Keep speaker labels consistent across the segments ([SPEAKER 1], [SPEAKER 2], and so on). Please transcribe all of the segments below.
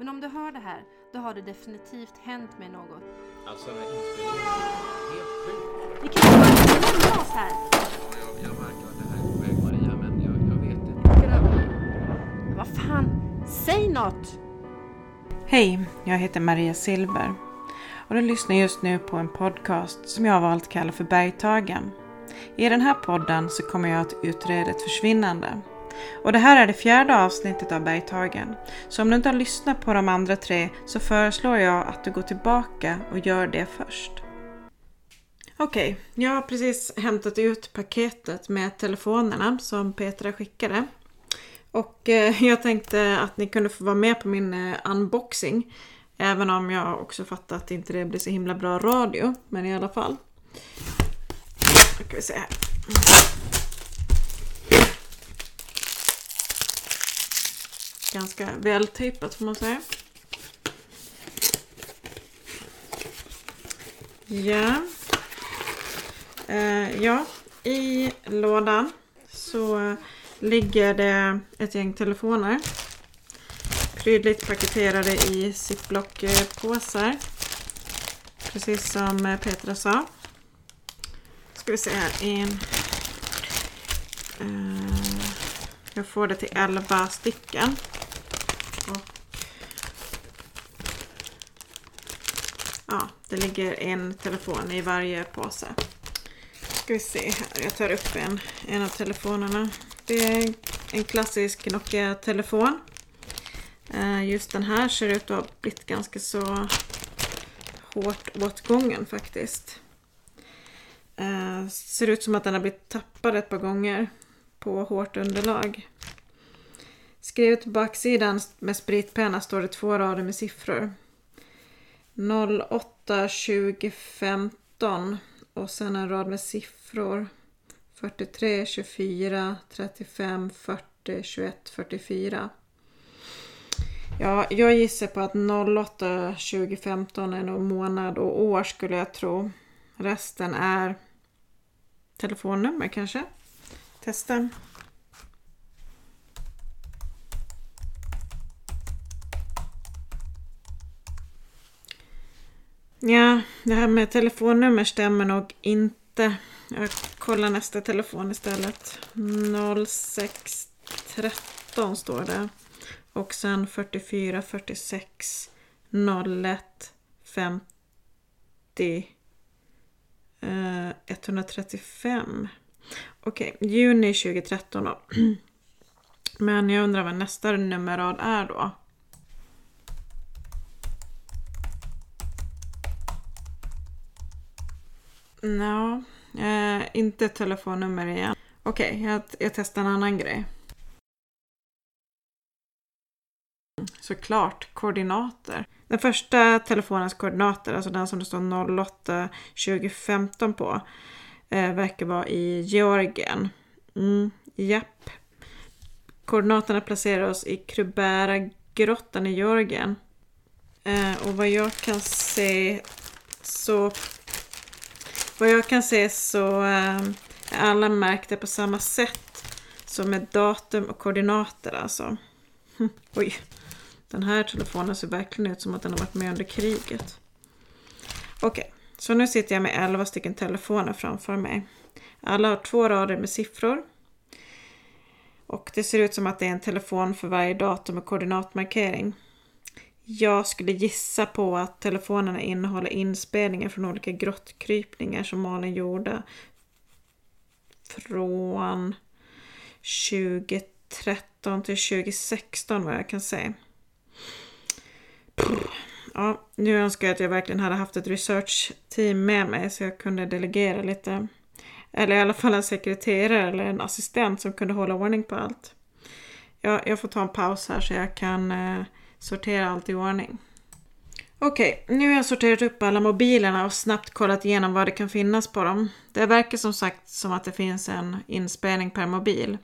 [SPEAKER 1] Men om du hör det här, då har det definitivt hänt mig något.
[SPEAKER 2] Alltså den här inspelningen är helt sjuk.
[SPEAKER 1] Vi kan ju bara lämna oss här.
[SPEAKER 2] Jag, jag märker att det här är på väg Maria, men jag, jag vet inte.
[SPEAKER 1] Vad fan, säg något!
[SPEAKER 3] Hej, jag heter Maria Silver och du lyssnar just nu på en podcast som jag har valt kalla för Bergtagen. I den här podden så kommer jag att utreda ett försvinnande. Och det här är det fjärde avsnittet av Bergtagen. Så om du inte har lyssnat på de andra tre så föreslår jag att du går tillbaka och gör det först. Okej, jag har precis hämtat ut paketet med telefonerna som Petra skickade. Och eh, jag tänkte att ni kunde få vara med på min eh, unboxing. Även om jag också fattar att inte det blir så himla bra radio. Men i alla fall. Nu ska vi se här. Ganska vältejpat får man säga. Ja. Eh, ja, i lådan så ligger det ett gäng telefoner. Prydligt paketerade i ziplock-påsar. Precis som Petra sa. Ska vi se här. En, eh, jag får det till 11 stycken. Och, ja, det ligger en telefon i varje påse. Ska vi se här. Jag tar upp en, en av telefonerna. Det är en klassisk Nokia-telefon. Eh, just den här ser ut att ha blivit ganska så hårt åtgången faktiskt. Eh, ser ut som att den har blivit tappad ett par gånger på hårt underlag. Skrivet på backsidan med spritpenna står det två rader med siffror. 08 2015 och sen en rad med siffror. 43, 24, 35, 40, 21, 44. Ja, jag gissar på att 08 2015 är nog månad och år skulle jag tro. Resten är telefonnummer kanske. Testa. Ja, det här med telefonnummer stämmer nog inte. Jag kollar nästa telefon istället. 0613 står det. Och sen 44 46 01 50 eh, 135. Okej, juni 2013 då. Men jag undrar vad nästa nummerrad är då. Ja, eh, inte telefonnummer igen. Okej, jag, jag testar en annan grej. Såklart, koordinater. Den första telefonens koordinater, alltså den som det står 08 2015 på, eh, verkar vara i Georgien. Mm, japp. Koordinaterna placerar oss i Krubära grottan i Georgien. Eh, och vad jag kan se så... Vad jag kan se så ehm, är alla märkta på samma sätt. Som med datum och koordinater alltså. Oj. Den här telefonen ser verkligen ut som att den har varit med under kriget. Okej, så nu sitter jag med 11 stycken telefoner framför mig. Alla har två rader med siffror. Och det ser ut som att det är en telefon för varje datum och koordinatmarkering. Jag skulle gissa på att telefonerna innehåller inspelningar från olika grottkrypningar som Malin gjorde. Från 2013 till 2016 vad jag kan säga. Ja, nu önskar jag att jag verkligen hade haft ett research-team med mig så jag kunde delegera lite. Eller i alla fall en sekreterare eller en assistent som kunde hålla ordning på allt. Ja, jag får ta en paus här så jag kan eh, sortera allt i ordning. Okej, nu har jag sorterat upp alla mobilerna och snabbt kollat igenom vad det kan finnas på dem. Det verkar som sagt som att det finns en inspelning per mobil.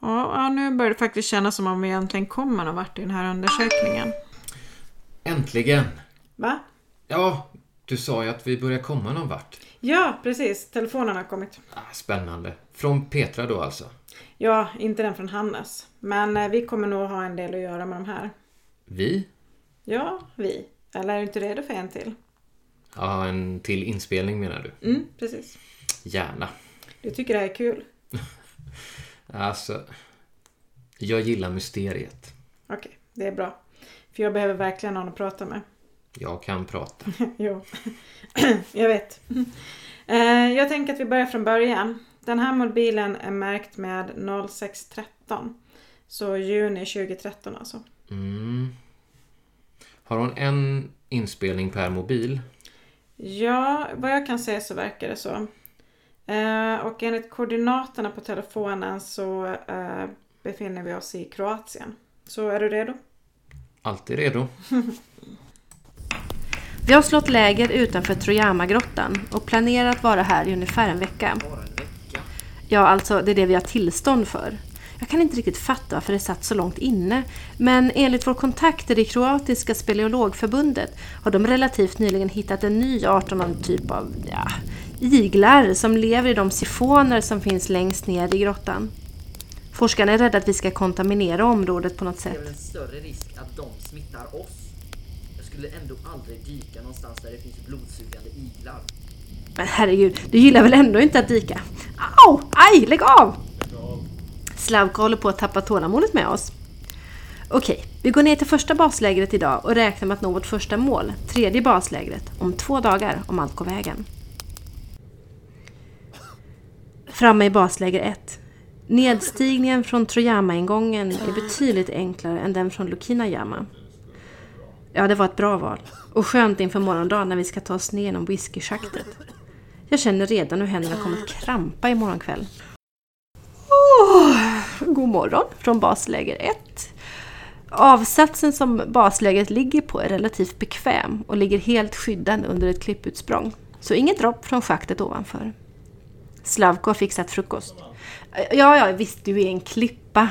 [SPEAKER 3] Ja, nu börjar det faktiskt kännas som om vi egentligen kommer någon vart i den här undersökningen.
[SPEAKER 2] Äntligen!
[SPEAKER 3] Va?
[SPEAKER 2] Ja, du sa ju att vi börjar komma någon vart.
[SPEAKER 3] Ja, precis. Telefonen har kommit.
[SPEAKER 2] Ah, spännande. Från Petra då alltså.
[SPEAKER 3] Ja, inte den från Hannes. Men eh, vi kommer nog ha en del att göra med de här.
[SPEAKER 2] Vi?
[SPEAKER 3] Ja, vi. Eller är du inte redo för en till?
[SPEAKER 2] Ja, en till inspelning menar du?
[SPEAKER 3] Mm, precis.
[SPEAKER 2] Gärna.
[SPEAKER 3] Du tycker det här är kul?
[SPEAKER 2] Alltså, jag gillar mysteriet.
[SPEAKER 3] Okej, det är bra. För jag behöver verkligen någon att prata med.
[SPEAKER 2] Jag kan prata.
[SPEAKER 3] jo, jag vet. Eh, jag tänker att vi börjar från början. Den här mobilen är märkt med 0613. Så juni 2013 alltså.
[SPEAKER 2] Mm. Har hon en inspelning per mobil?
[SPEAKER 3] Ja, vad jag kan säga så verkar det så. Eh, och enligt koordinaterna på telefonen så eh, befinner vi oss i Kroatien. Så är du redo?
[SPEAKER 2] Alltid redo.
[SPEAKER 1] Vi har slått läger utanför Trojamagrottan och planerar att vara här i ungefär en vecka. Ja, alltså det är det vi har tillstånd för. Jag kan inte riktigt fatta varför det satt så långt inne, men enligt vår kontakt i det kroatiska speleologförbundet har de relativt nyligen hittat en ny art av någon typ av, ja, iglar som lever i de sifoner som finns längst ner i grottan. Forskarna är rädda att vi ska kontaminera området på något
[SPEAKER 4] Det är
[SPEAKER 1] sätt.
[SPEAKER 4] väl en större risk att de smittar oss. Jag skulle ändå aldrig dyka någonstans där det finns blodsugande iglar.
[SPEAKER 1] Men herregud, du gillar väl ändå inte att dyka? Au! Aj, lägg av! Slavko håller på att tappa tålamodet med oss. Okej, vi går ner till första baslägret idag och räknar med att nå vårt första mål, tredje baslägret, om två dagar om allt går vägen. Framme i basläger 1. Nedstigningen från Trojama-ingången är betydligt enklare än den från Lukinajama. Ja, det var ett bra val. Och skönt inför morgondagen när vi ska ta oss ner genom whiskyschaktet. Jag känner redan hur händerna kommer att krampa imorgon kväll. Oh, god morgon från basläger 1. Avsatsen som baslägret ligger på är relativt bekväm och ligger helt skyddad under ett klipputsprång. Så inget dropp från schaktet ovanför. Slavko har fixat frukost. Ja, ja, visst, du är en klippa.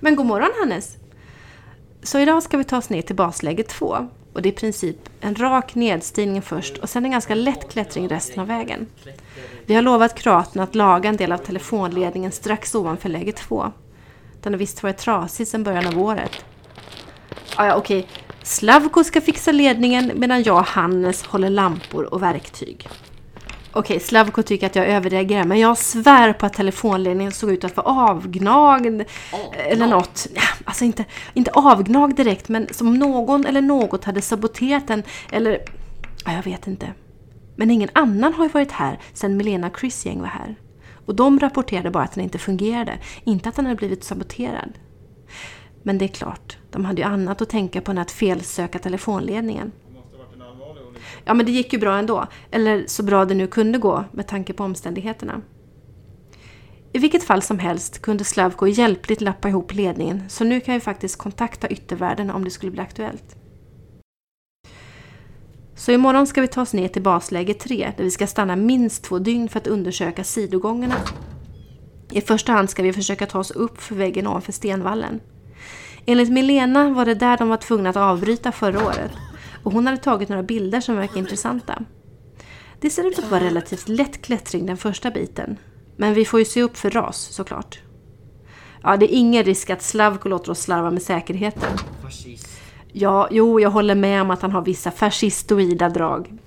[SPEAKER 1] Men god morgon Hannes. Så idag ska vi ta oss ner till basläge 2. Och det är i princip en rak nedstigning först och sen en ganska lätt klättring resten av vägen. Vi har lovat kroaterna att laga en del av telefonledningen strax ovanför läge 2. Den har visst varit trasig sedan början av året. Ah, ja, okej. Slavko ska fixa ledningen medan jag och Hannes håller lampor och verktyg. Okej, Slavko tycker att jag överreagerar, men jag svär på att telefonledningen såg ut att vara avgnagd. Eller något. Ja, Alltså inte, inte avgnagd direkt, men som någon eller något hade saboterat den. Eller, ja, jag vet inte. Men ingen annan har ju varit här sedan Milena och Chris gäng var här. Och de rapporterade bara att den inte fungerade, inte att den hade blivit saboterad. Men det är klart, de hade ju annat att tänka på än att felsöka telefonledningen. Ja, men det gick ju bra ändå. Eller så bra det nu kunde gå med tanke på omständigheterna. I vilket fall som helst kunde Slavko hjälpligt lappa ihop ledningen så nu kan vi faktiskt kontakta yttervärlden om det skulle bli aktuellt. Så imorgon ska vi ta oss ner till basläge 3 där vi ska stanna minst två dygn för att undersöka sidogångarna. I första hand ska vi försöka ta oss upp för väggen ovanför stenvallen. Enligt Milena var det där de var tvungna att avbryta förra året och hon hade tagit några bilder som verkar intressanta. Det ser ut att vara relativt lätt klättring den första biten. Men vi får ju se upp för ras såklart. Ja, det är ingen risk att Slavko låter oss slarva med säkerheten.
[SPEAKER 4] Fascist.
[SPEAKER 1] Ja, jo, jag håller med om att han har vissa fascistoida drag.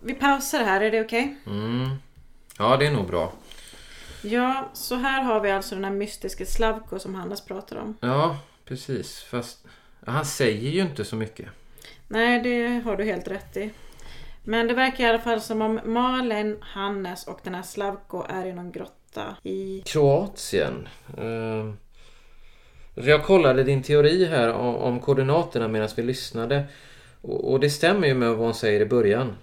[SPEAKER 3] Vi pausar här, är det okej?
[SPEAKER 2] Mm. Ja, det är nog bra.
[SPEAKER 3] Ja, så här har vi alltså den här mystiska Slavko som Hannes pratar om.
[SPEAKER 2] Ja, precis. Fast han säger ju inte så mycket.
[SPEAKER 3] Nej, det har du helt rätt i. Men det verkar i alla fall som om Malin, Hannes och den här Slavko är i någon grotta i...
[SPEAKER 2] Kroatien. Eh, Jag kollade din teori här om, om koordinaterna medan vi lyssnade. Och, och det stämmer ju med vad hon säger i början.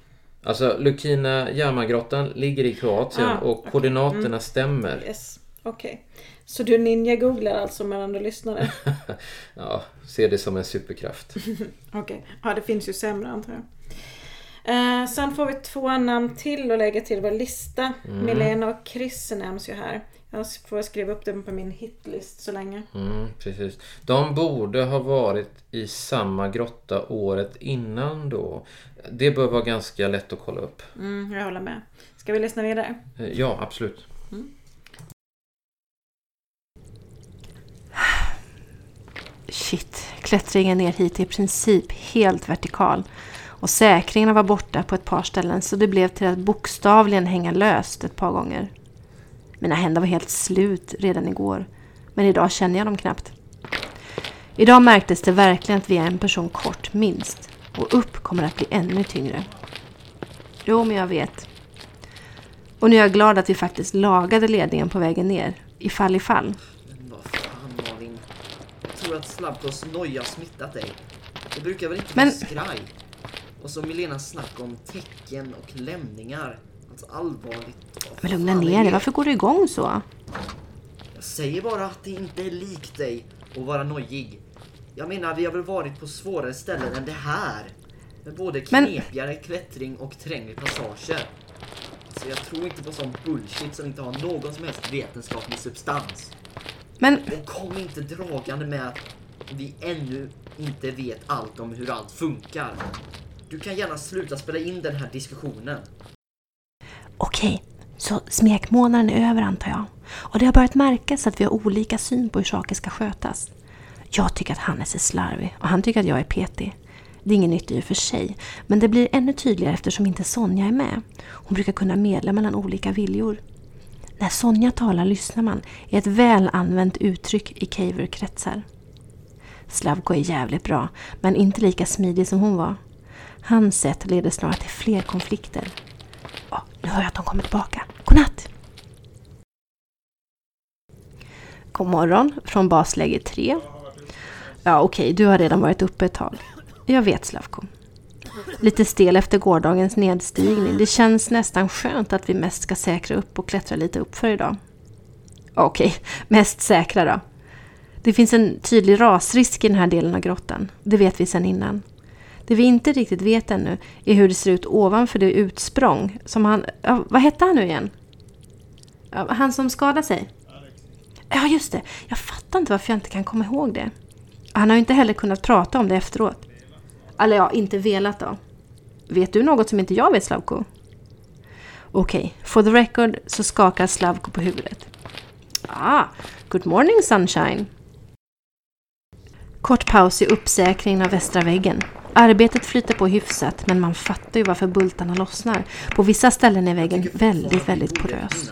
[SPEAKER 2] Alltså Lukina Jamagrottan ligger i Kroatien
[SPEAKER 3] Ah,
[SPEAKER 2] och
[SPEAKER 3] okej.
[SPEAKER 2] koordinaterna stämmer.
[SPEAKER 3] Yes, okej. Så du ninja-googlar alltså medan du lyssnade?
[SPEAKER 2] Ja, ser det som en superkraft.
[SPEAKER 3] Okej, ja det finns ju sämre antar jag. Eh, sen får vi två namn till att lägga till vår lista. Milena och Chris nämns ju här. Jag får skriva upp dem på min hitlist så länge.
[SPEAKER 2] Mm, precis. De borde ha varit i samma grotta året innan då. Det bör vara ganska lätt att kolla upp.
[SPEAKER 3] Mm, jag håller med. Ska vi lyssna vidare?
[SPEAKER 2] Eh, Ja, absolut.
[SPEAKER 1] Shit, klättringen ner hit är i princip helt vertikal. Och säkringarna var borta på ett par ställen så det blev till att bokstavligen hänga löst ett par gånger. Mina händer var helt slut redan igår. Men idag känner jag dem knappt. Idag märktes det verkligen att vi är en person kort, minst. Och upp kommer att bli ännu tyngre. Jo, men jag vet. Och nu är jag glad att vi faktiskt lagade ledningen på vägen ner. Ifall ifall.
[SPEAKER 4] Men vad fan Malin? Jag tror att Slavkos noja smittat dig. Det brukar väl inte
[SPEAKER 1] Men-
[SPEAKER 4] vara skraj? Och så Milenas snack om tecken och lämningar. Alltså allvarligt. vad
[SPEAKER 1] Men lugna ner dig, varför går du igång så?
[SPEAKER 4] Jag säger bara att det inte är likt dig att vara nojig. Jag menar, vi har väl varit på svårare ställen än det här. Med både
[SPEAKER 1] Men-
[SPEAKER 4] knepigare klättring och trängre passager. Så jag tror inte på sån bullshit som inte har någon som helst vetenskaplig substans.
[SPEAKER 1] Men
[SPEAKER 4] Och kom inte dragande med att vi ännu inte vet allt om hur allt funkar. Du kan gärna sluta spela in den här diskussionen.
[SPEAKER 1] okej, så smekmånaden är över antar jag. Och det har börjat märkas att vi har olika syn på hur saker ska skötas. Jag tycker att Hannes är slarvig och han tycker att jag är petig. Det är inget nytt i och för sig, men det blir ännu tydligare eftersom inte Sonja är med. Hon brukar kunna medla mellan olika viljor. När Sonja talar lyssnar man är ett väl använt uttryck i caverkretsar. Slavko är jävligt bra, men inte lika smidig som hon var. Hans sätt leder snarare till fler konflikter. Oh, nu hör jag att de kommer tillbaka. Godnatt! God morgon från basläge 3. Ja, okej, du har redan varit uppe ett tag. Jag vet, Slavko. Lite stel efter gårdagens nedstigning. Det känns nästan skönt att vi mest ska säkra upp och klättra lite upp för idag. Okej, mest säkra då. Det finns en tydlig rasrisk i den här delen av grottan. Det vet vi sedan innan. Det vi inte riktigt vet ännu är hur det ser ut ovanför det utsprång som han... Vad hette han nu igen? Han som skadade sig? Ja, just det. Jag fattar inte varför jag inte kan komma ihåg det. Han har ju inte heller kunnat prata om det efteråt. Eller ja, inte velat då. Vet du något som inte jag vet, Slavko? Okej, for the record så skakar Slavko på huvudet. Ah, good morning sunshine. Kort paus i uppsäkringen av västra väggen. Arbetet flyter på hyfsat men man fattar ju varför bultarna lossnar. På vissa ställen är väggen väldigt, väldigt porös.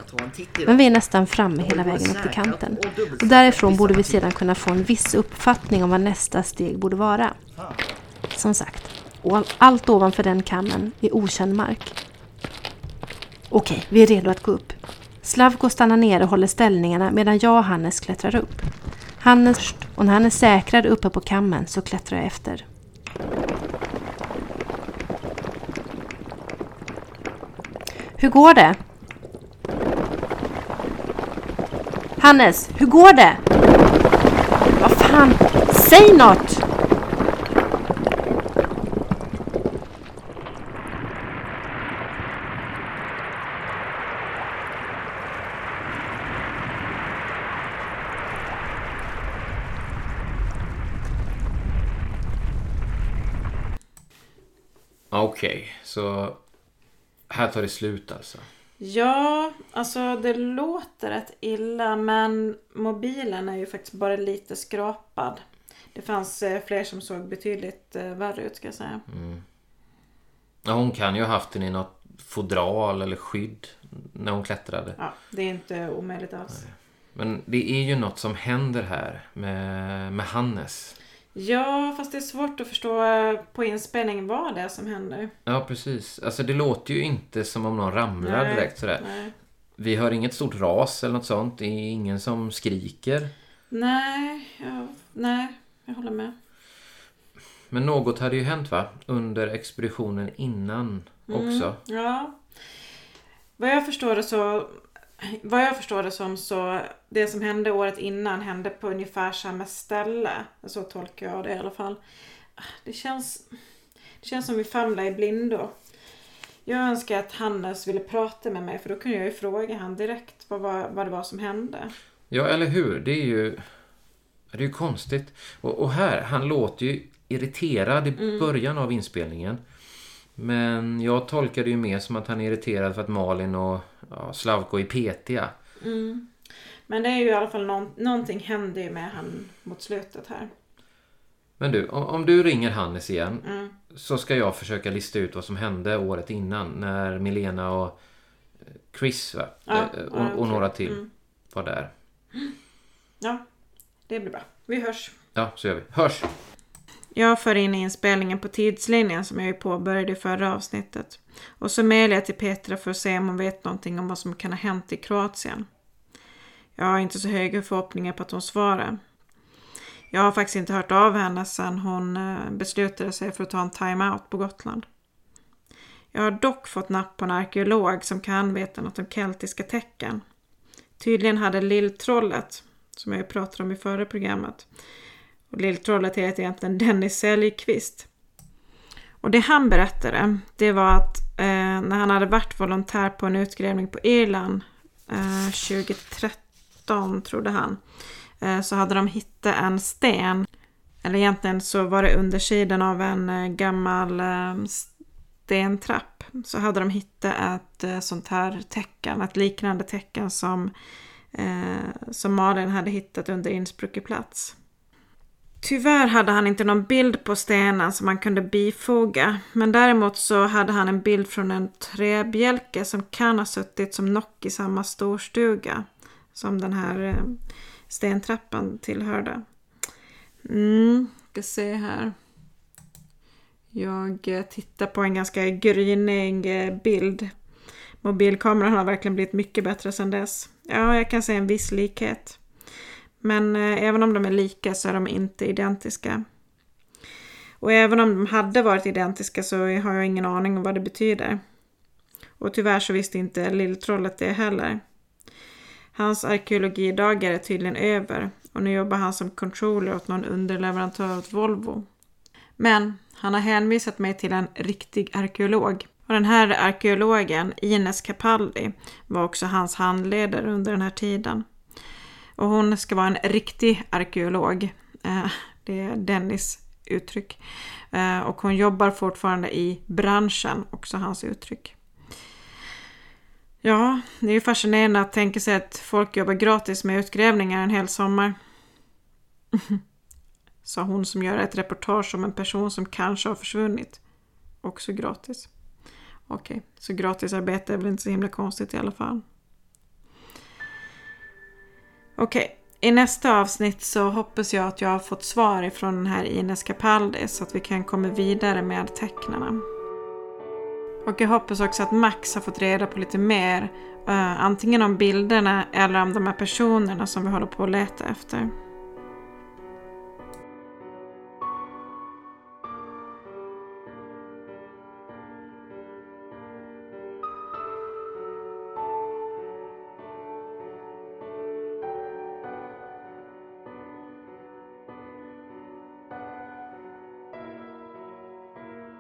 [SPEAKER 1] Men vi är nästan framme hela vägen upp till kanten. Och därifrån borde vi sedan kunna få en viss uppfattning om vad nästa steg borde vara. Som sagt, och allt ovanför den kammen är okänd mark. Okej, vi är redo att gå upp. Slavko stannar ner och håller ställningarna medan jag och Hannes klättrar upp. Hannes först och när han är säkrad uppe på kammen så klättrar jag efter. Hur går det? Hannes, hur går det? Vad fan, säg något!
[SPEAKER 2] Okej, så här tar det slut alltså.
[SPEAKER 3] Ja, alltså det låter rätt illa men mobilen är ju faktiskt bara lite skrapad. Det fanns eh, fler som såg betydligt eh, värre ut ska jag säga.
[SPEAKER 2] Ja, hon kan ju ha haft den i något fodral eller skydd när hon klättrade.
[SPEAKER 3] Ja, det är inte omöjligt alls.
[SPEAKER 2] Men det är ju något som händer här med, med Hannes.
[SPEAKER 3] Ja, fast det är svårt att förstå på inspelning vad det är som händer.
[SPEAKER 2] Ja, precis. Alltså det låter ju inte som om någon ramlar
[SPEAKER 3] Nej,
[SPEAKER 2] direkt sådär.
[SPEAKER 3] Nej.
[SPEAKER 2] Vi hör inget stort ras eller något sånt. Det är ingen som skriker.
[SPEAKER 3] Nej, ja, nej, jag håller med.
[SPEAKER 2] Men något hade ju hänt va? Under expeditionen innan också.
[SPEAKER 3] Ja. Vad jag förstår det så vad jag förstår det som så det som hände året innan hände på ungefär samma ställe. Så tolkar jag det i alla fall. Det känns, det känns som vi famlar i blindo. Jag önskar att Hannes ville prata med mig för då kunde jag ju fråga han direkt vad, var, vad det var som hände.
[SPEAKER 2] Ja, eller hur? Det är ju... Det är ju konstigt. Och, och här, han låter ju irriterad i början av inspelningen. Men jag tolkar det ju mer som att han är irriterad för att Malin och ja, Slavko är petiga.
[SPEAKER 3] Men det är ju i alla fall någon, någonting hände ju med han mot slutet här.
[SPEAKER 2] Men du, om, om du ringer Hannes igen
[SPEAKER 3] Mm.
[SPEAKER 2] så ska jag försöka lista ut vad som hände året innan när Milena och eh, Chris va?
[SPEAKER 3] Ja,
[SPEAKER 2] Eh,
[SPEAKER 3] ja,
[SPEAKER 2] och, och
[SPEAKER 3] okej.
[SPEAKER 2] några till
[SPEAKER 3] Mm.
[SPEAKER 2] var där.
[SPEAKER 3] Ja, det blir bra. Vi hörs.
[SPEAKER 2] Ja, så gör vi. Hörs!
[SPEAKER 3] Jag för in inspelningen på tidslinjen som jag ju påbörjade i förra avsnittet. Och så mejlar jag till Petra för att se om hon vet någonting om vad som kan ha hänt i Kroatien. Jag har inte så höga förhoppningar på att hon svarar. Jag har faktiskt inte hört av henne sedan hon eh, beslutade sig för att ta en time-out på Gotland. Jag har dock fått napp på en arkeolog som kan veta något om keltiska tecken. Tydligen hade Lilltrollet, som jag ju pratade om i förra programmet, och Lilltrollet heter egentligen Dennis Säljqvist. Och det han berättade, det var att eh, när han hade varit volontär på en utgrävning på Irland eh, 2013, trodde han, eh, så hade de hittat en sten. Eller egentligen så var det undersidan av en eh, gammal eh, stentrapp. Så hade de hittat ett eh, sånt här tecken, ett liknande tecken som, eh, som Malin hade hittat under Innsbrucke plats. Tyvärr hade han inte någon bild på stenen som man kunde bifoga. Men däremot så hade han en bild från en träbjälke som kan ha suttit som nock i samma storstuga som den här eh, stentrappan tillhörde. Mm, ska se här. Jag eh, tittar på en ganska grynig eh, bild. Mobilkameran har verkligen blivit mycket bättre sedan dess. Ja, jag kan se en viss likhet. Men eh, även om de är lika så är de inte identiska. Och även om de hade varit identiska så har jag ingen aning om vad det betyder. Och tyvärr så visste inte Lilltrollet det heller. Hans arkeologidagar är tydligen över och nu jobbar han som controller åt någon underleverantör åt Volvo. Men han har hänvisat mig till en riktig arkeolog. Och den här arkeologen, Ines Capaldi, var också hans handledare under den här tiden. Och hon ska vara en riktig arkeolog. Eh, det är Dennis uttryck. Eh, och hon jobbar fortfarande i branschen, också hans uttryck. Ja, det är ju fascinerande att tänka sig att folk jobbar gratis med utgrävningar en hel sommar. Sa hon som gör ett reportage om en person som kanske har försvunnit. Också gratis. Okej, så gratisarbete är väl inte så himla konstigt i alla fall. Okej, i nästa avsnitt så hoppas jag att jag har fått svar ifrån den här Ines Capaldi så att vi kan komma vidare med tecknarna. Och jag hoppas också att Max har fått reda på lite mer, uh, antingen om bilderna eller om de här personerna som vi håller på att leta efter.